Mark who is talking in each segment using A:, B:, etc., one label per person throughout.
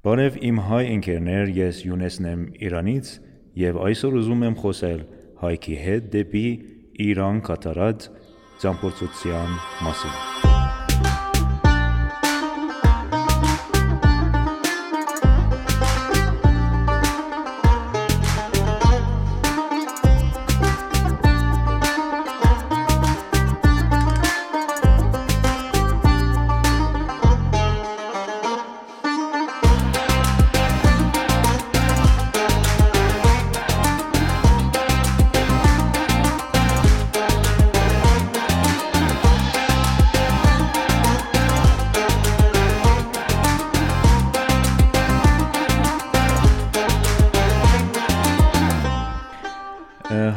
A: Բարև իմ հայ ընկերներ, ես Յունեսն եմ Իրանից եւ այսօր ուզում եմ խոսել հայքի հետ դեպի Իրան կատարած ճամփորդության մասին։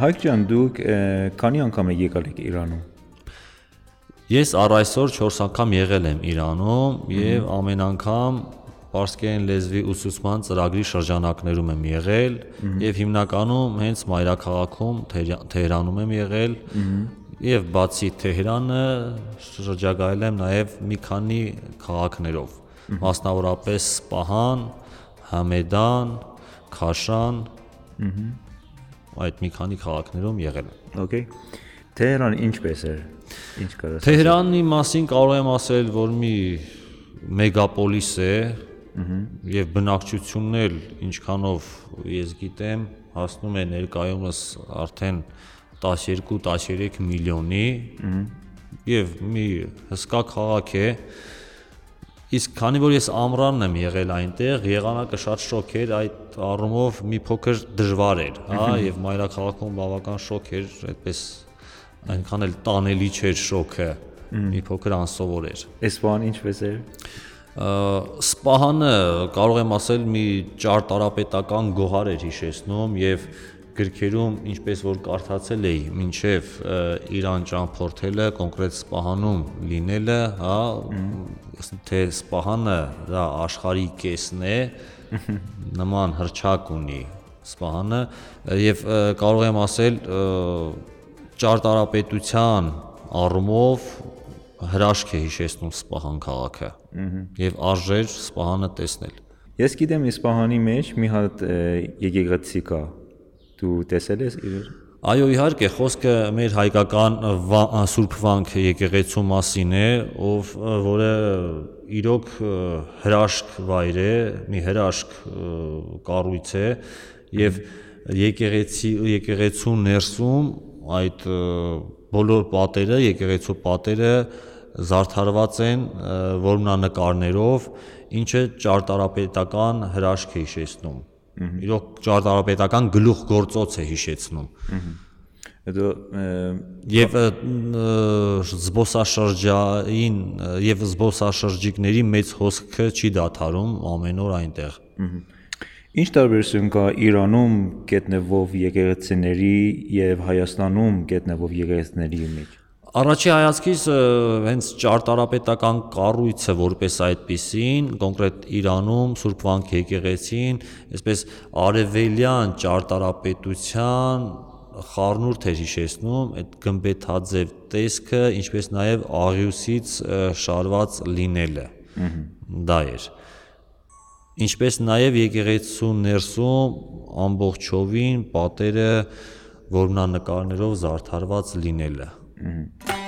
A: Հայկ ջան, դուք քանի անգամ եք եկել Իրանում։
B: Ես առ այսօր 4 անգամ եղել եմ Իրանում եւ ամեն անգամ պարսկերեն լեզվի ուսուցման ծրագրի շրջանակներում եմ եղել եւ հիմնականում հենց մայրաքաղաքում Թեհրանում եմ եղել եւ բացի Թեհրանը շրջագայել եմ նաեւ մի քանի քաղաքներով մասնավորապես Սպահան, Համեդան, Քաշան այդ մի քանի քաղաքներում եղել եմ։
A: Okay։ Թեհրան ինչպես էր։ Ինչ կարաս։
B: Թեհրանի մասին կարող եմ ասել, որ մի մեգապոլիս է, եւ բնակչությունն էլ ինչքանով ես գիտեմ, հասնում է ներկայումս արդեն 12-13 միլիոնի եւ մի հսկա քաղաք է իսկ քանի որ ես ամռանն եմ եղել այնտեղ եղանակը շատ շոկ էր այդ առումով մի փոքր դժվար էր, հա, եւ մայրաքաղաքում բավական շոկ էր, այդպես այնքան էլ տանելի չէր շոկը, մի փոքր անսովոր էր։
A: Էսպան ինչպես էր։
B: Սպահանը կարող եմ ասել մի ճարտարապետական գոհար էր հիշեցնում եւ գրքերում ինչպես որ կարդացել էի, մինչև Իրան ճամփորդելը, կոնկրետ Սպահանում լինելը, հա, թե Սպահանը դա աշխարհի կեսն է, նման հրճակ ունի Սպահանը եւ կարող եմ ասել ճարտարապետության առումով հրաշք է հիշեցնում Սպահան քաղաքը եւ արժեր Սպահանը տեսնել
A: Ես գիտեմ Իսպահանի մեջ մի հատ եկեղեցի կա դու տեսել ես իր
B: Այո, իհարկե, խոսքը մեր հայկական Սուրբ Վանք եկեղեցու մասին է, ով որը իրոք հրաշք վայր է, մի հրաշք կառույց է եւ եկեղեցի եկեղեցու ներսում այդ բոլոր պատերը, եկեղեցու պատերը զարդարված են որմնանկարներով, ինչը ճարտարապետական հրաշք է հիշեցնում իրոք ճարտարապետական գլուխ գործոց է հիշեցնում։
A: Հետո
B: եւ զբոսաշրջային եւ զբոսաշրջիկների մեծ հոսքը չի դադարում ամեն օր այնտեղ։
A: Ինչ տարբերություն կա Իրանում գտնվող եկեղեցիների եւ Հայաստանում գտնվող եկեղեցիների մեջ։
B: Առաջի հայացքից հենց ճարտարապետական կառույցը որպես այդպիսին, կոնկրետ Իրանում Սուրբ Վանք եկեղեցին, այսպես արևելյան ճարտարապետության խառնուրդ էր հիշեցնում այդ գմբեթաձև տեսքը, ինչպես նաև աղյուսից շարված լինելը։ Դա էր։ Ինչպես նաև եկեղեցու ներսում ամբողջովին պատերը որմնանկարներով զարդարված լինելը։ Mm-hmm.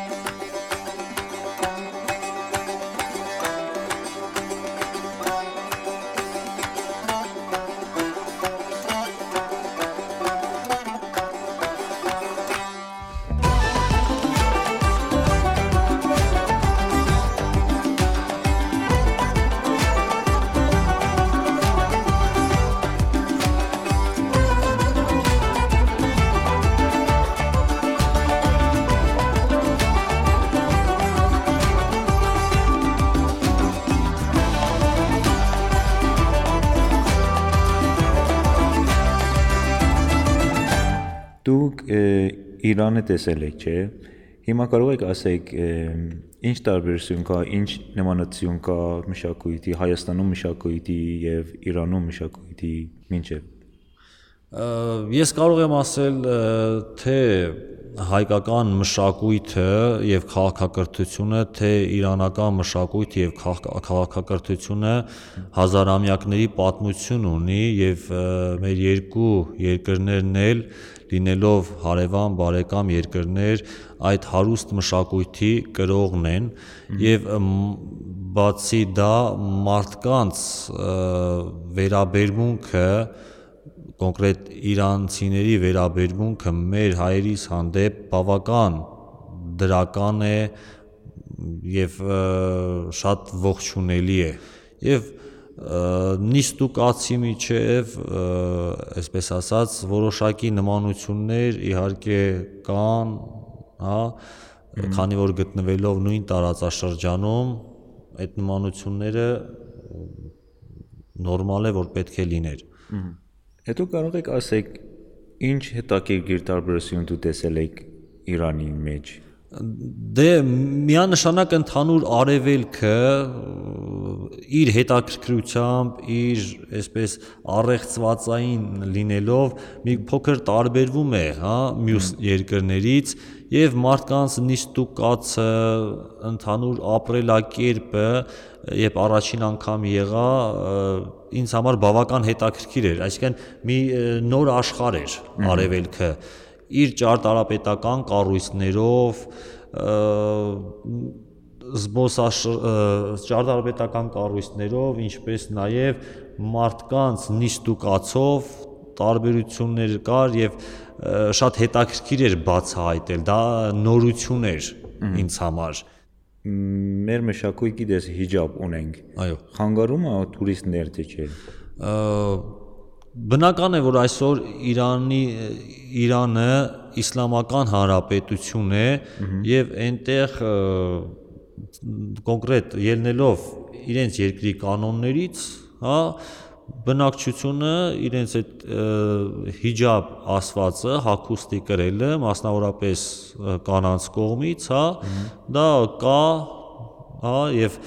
A: Իրանը տեսել եք, չէ՞։ Հիմա կարող եք ասեք ինչ տարբերություն կա, ինչ նմանություն կա մշակույթի Հայաստանում մշակույթի եւ Իրանում մշակույթի միջև։
B: Ես կարող եմ ասել, թե հայկական մշակույթը եւ քաղաքակրթությունը, թե իրանական մշակույթը եւ քաղաքակրթությունը հազարամյակների պատմություն ունի եւ մեր երկու երկրներն էլ լինելով հարևան բարեկամ երկրներ այդ հարուստ մշակույթի կրողն են եւ բացի դա մարդկանց վերաբերմունքը կոնկրետ իրանցիների վերաբերմունքը մեր հայերիս հանդեպ բավական դրական է եւ շատ ողջունելի է եւ նիստուկացի միջև այսպես ասած որոշակի նմանություններ իհարկե կան, հա, քանի որ գտնվելով նույն տարածաշրջանում այդ նմանությունները նորմալ է որ պետք է լիներ։
A: Հետո կարող եք ասեք ինչ հետաքրքիր տարբերություն դու տեսել եք Իրանի մեջ
B: դե միանշանակ ընդհանուր արևելքը իր հետաքրքրությամբ, իր այսպես առեղծվածային լինելով մի փոքր տարբերվում է, հա, մյուս երկրներից եւ մարդկանց նիստուկացը, ընդհանուր ապրելակերպը, երբ առաջին անգամ եղա, ինձ համար բավական հետաքրքիր էր, այսինքն մի նոր աշխարհ էր արևելքը իր ճարտարապետական կառույցներով զբոսաշ ճարտարապետական կառույցներով, ինչպես նաև մարդկանց նիստուկացով տարբերություններ կար եւ շատ հետաքրքիր էր բացահայտել դա նորություն էր ինձ համար
A: մեր մշակույթի դες հիջաբ ունենք
B: այո
A: խանգարում է տուրիստներ թե չէ
B: բնական է որ այսօր Իրանի Իրանը իսլամական հանրապետություն է եւ այնտեղ կոնկրետ ելնելով իրենց երկրի կանոններից, հա, բնակչությունը իրենց այդ հիջաբ ասվածը հակոստի կրելը մասնավորապես կանանց կողմից, հա, դա կա, հա, եւ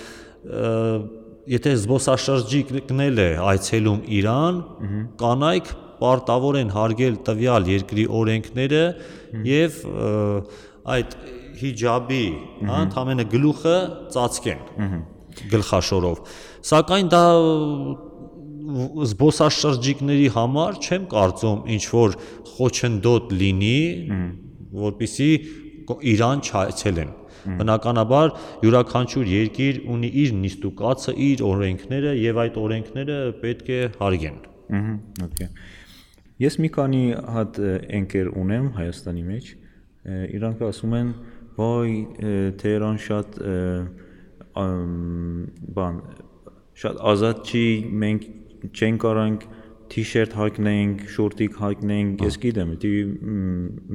B: եթե զբոսաշրջիկն է այցելում Իրան, կանայք պարտավոր են հարգել տվյալ երկրի օրենքները եւ այդ հիջաբի, հա, ընդամենը գլուխը ծածկեն գլխաշորով։ Սակայն դա զբոսաշրջիկների համար չեմ կարծում ինչ որ խոչընդոտ լինի, որpիսի Իրան չայցելեն։ Բնականաբար յուրաքանչյուր երկիր ունի իր նիստուկացը, իր օրենքները եւ այդ օրենքները պետք է հարգեն։
A: Ահա, օքեյ։ Ես մի քանի հատ ընկեր ունեմ Հայաստանի մեջ։ Իրանք ասում են, վայ Թեհրան շատ բան շատ ազատ չի, մենք չենք կարանք թիշերտ հայտնենք, շորտիկ հայտնենք, ես գիտեմ, դի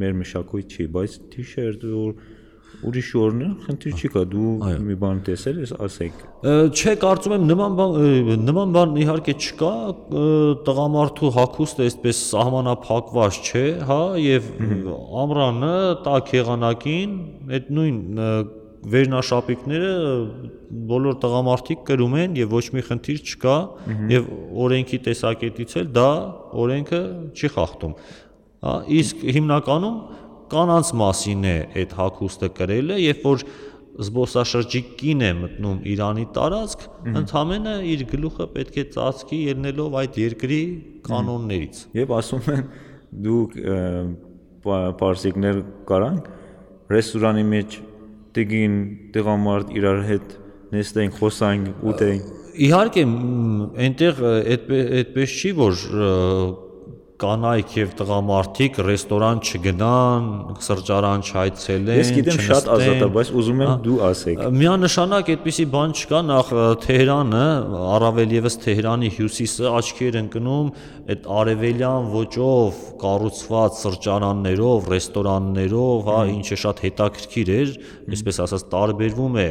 A: մեր մշակույթ չի, բայց թիշերտ որ ուրիշ օրն է, խնդիր չի կա, դու մի բան տեսել ես, ասեք։
B: Չէ, կարծում եմ նման բան նման բան իհարկե չկա, տղամարդու հակոստը այսպես սահմանափակված չէ, հա, եւ ամրանը տակ եղանակին այդ նույն վերնաշապիկները բոլոր տղամարդիկ կրում են եւ ոչ մի խնդիր չկա եւ օրենքի տեսակետից էլ դա օրենքը չի խախտում հա իսկ հիմնականում կանանց մասին է այդ հակոստը կրելը, երբ որ զբոսաշրջիկին է մտնում Իրանի տարածք, ընդհանրապես իր գլուխը պետք է ծածկի ելնելով այդ երկրի կանոններից։
A: Եվ ասում են դուք պարսիկներ կարանք ռեստորանի մեջ տիգին տղամարդ իրար հետ նստենք, խոսանք, ուտենք։
B: Իհարկե, այնտեղ այդպես չի, որ կանայք եւ տղամարդիկ ռեստորան չգնան, սրճարան չայցելեն,
A: Ես գիտեմ շատ ազատ է, բայց ուզում եմ դու ասեք։
B: Միանշանակ այդպիսի բան չկա, նախ Թեհրանը, առավել եւս Թեհրանի հյուսիսը աչքի էր ընկնում այդ արևելյան ոճով կառուցված սրճարաններով, ռեստորաններով, հա, ինչը շատ հետաքրքիր էր, այսպես ասած տարբերվում է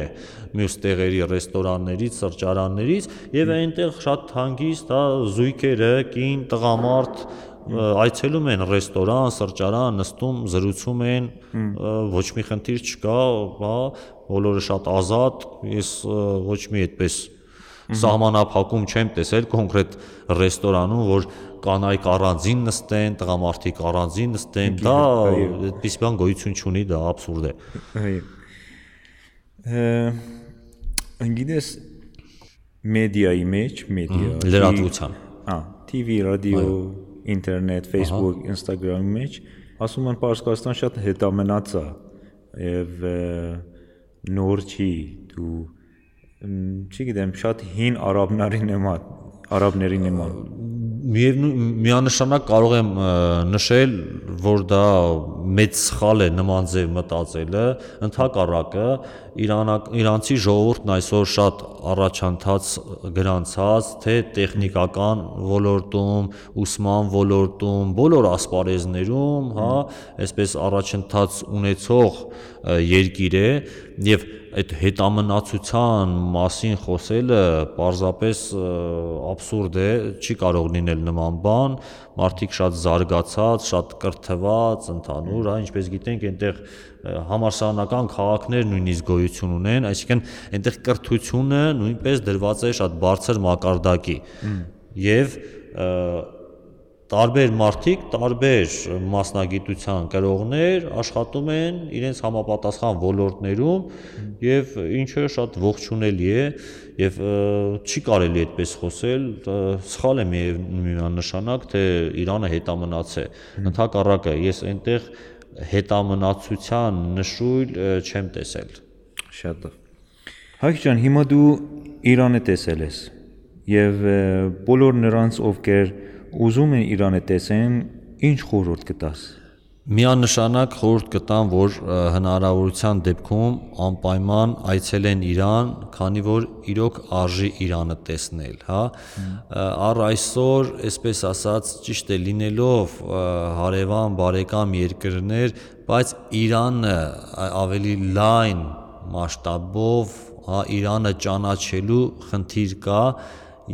B: մյուս տեղերի ռեստորաններից, սրճարաններից եւ այնտեղ շատ հանգիստ, հա, զույգերը, կին, տղամարդ այցելում են ռեստորան, սրճարան, նստում, զրուցում են, ոչ մի խնդիր չկա, հա, բոլորը շատ ազատ, ես ոչ մի այդպես Սահմանափակում չեմ տեսել կոնկրետ ռեստորանում, որ կանայք առանձին նստեն, տղամարդիկ առանձին նստեն, դա այդպես բան գոյություն չունի, դա абսուրդ է։
A: Այո։ Գիտես մեդիայի մեջ, մեդիա,
B: լրատվության։
A: Հա, TV, ռադիո, ինտերնետ, Facebook, Instagram-ի մեջ ասում են Պարսկաստան շատ հետամնաց է եւ նոր չի դու չգիտեմ շատ հին արաբների նման արաբների նման
B: միևնույն միանշանակ կարող եմ նշել, որ դա մեծ սխալ է նման ձև մտածելը, ընդհակառակը իրանցի ժողովուրդն այսօր շատ առաջանցած գրանցած թե տեխնիկական ոլորտում, ուսման ոլորտում, բոլոր ասպարեզներում, հա, այսպես առաջընթաց ունեցող երկիր է եւ այդ հետամնացության մասին խոսելը պարզապես абսուրդ է, չի կարող լինել նման բան, մարդիկ շատ զարգացած, շատ կրթված, ընդհանուր, հա, ինչպես գիտենք, այնտեղ համարսանական քաղաքներ նույնիսկ գոյություն ունեն, այսինքն այնտեղ կրթությունը նույնպես դրված է շատ բարձր մակարդակի։ Եվ տարբեր մարդիկ, տարբեր մասնագիտության կրողներ աշխատում են իրենց համապատասխան ոլորտներում եւ ինչը շատ ողջունելի է եւ չի կարելի այդպես խոսել, սխալ է միանշանակ, թե Իրանը հետամնաց է։ Ընդհակառակը ես այնտեղ հետամնացության նշույլ չեմ տեսել։
A: Շատ լավ։ Հայկ ջան, հիմա դու Իրանը տեսել ես եւ բոլոր նրանց, ովքեր ուզում են Իրանը տեսեն, ինչ խորհուրդ կտաս։
B: Միանշանակ խորհուրդ կտամ, որ հնարավորության դեպքում անպայման այցելեն Իրան, քանի որ իրոք արժի Իրանը տեսնել, հա։ Առ այսօր, այսպես ասած, ճիշտ է լինելով հարևան բարեկամ երկրներ, բայց Իրանը ավելի լայն մասշտաբով, հա, Իրանը ճանաչելու խնդիր կա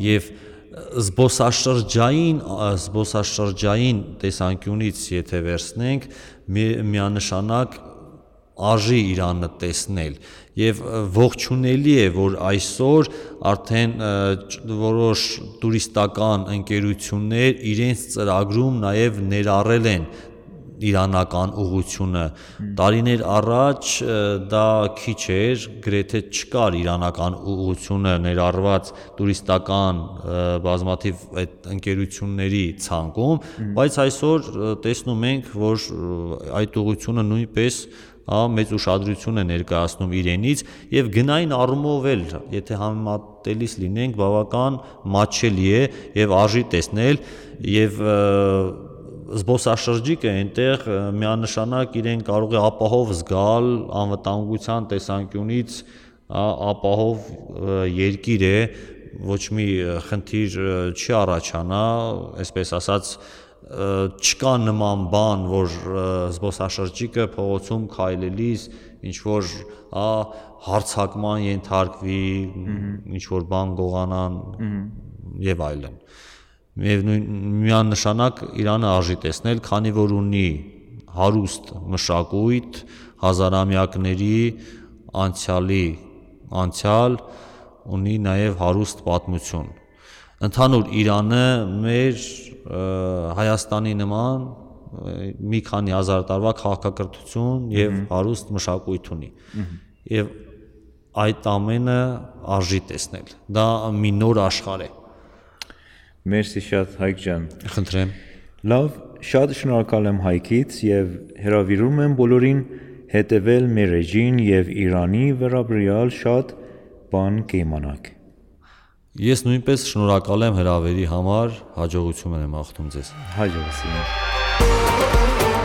B: եւ զբոսաշրջային զբոսաշրջային տեսանկյունից եթե վերցնենք միանշանակ արժի Իրանը տեսնել եւ ողջունելի է որ այսօր արդեն որոշ տուրիստական ընկերություններ իրենց ծրագրում նաեւ ներառել են իրանական ուղությունը տարիներ առաջ դա քիչ էր գրեթե չկար իրանական ուղությունը ներառված տուրիստական բազմաթիվ այդ ընկերությունների ցանկում բայց այսօր տեսնում ենք որ այդ ուղությունը նույնպես հա մեծ ուշադրություն է ներկայացնում իրենից եւ գնային առումով էլ եթե համատելիս լինենք բավական մատչելի է եւ արժի տեսնել եւ և, զբոսաշրջիկը այնտեղ միանշանակ իրեն կարող է ապահով զգալ անվտանգության տեսանկյունից ապահով երկիր է ոչ մի խնդիր չի առաջանա այսպես ասած չկա նման բան որ զբոսաշրջիկը փողոցում քայլելիս ինչ որ հա հարցակման ենթարկվի ինչ որ բան գողանան եւ այլն միևնույն միանշանակ Իրանը արժի տեսնել, քանի որ ունի հարուստ մշակույթ, հազարամյակների անցյալի անցյալ, ունի նաև հարուստ պատմություն։ Ընդհանուր Իրանը մեր Հայաստանի նման մի քանի հազար տարվա քաղաքակրթություն եւ հարուստ մշակույթ ունի։ Եվ այդ ամենը արժի տեսնել։ Դա մի նոր աշխարհ է։
A: Մերսի շատ Հայկ ջան։
B: Խնդրեմ։
A: Լավ, շատ շնորհակալ եմ Հայկից եւ հրավիրում եմ բոլորին հետևել մեր էջին եւ Իրանի վերաբերյալ շատ բան կիմանաք։
B: Ես նույնպես շնորհակալ եմ հրավերի համար, հաջողություն եմ աղթում ձեզ։
A: Հաջողություն։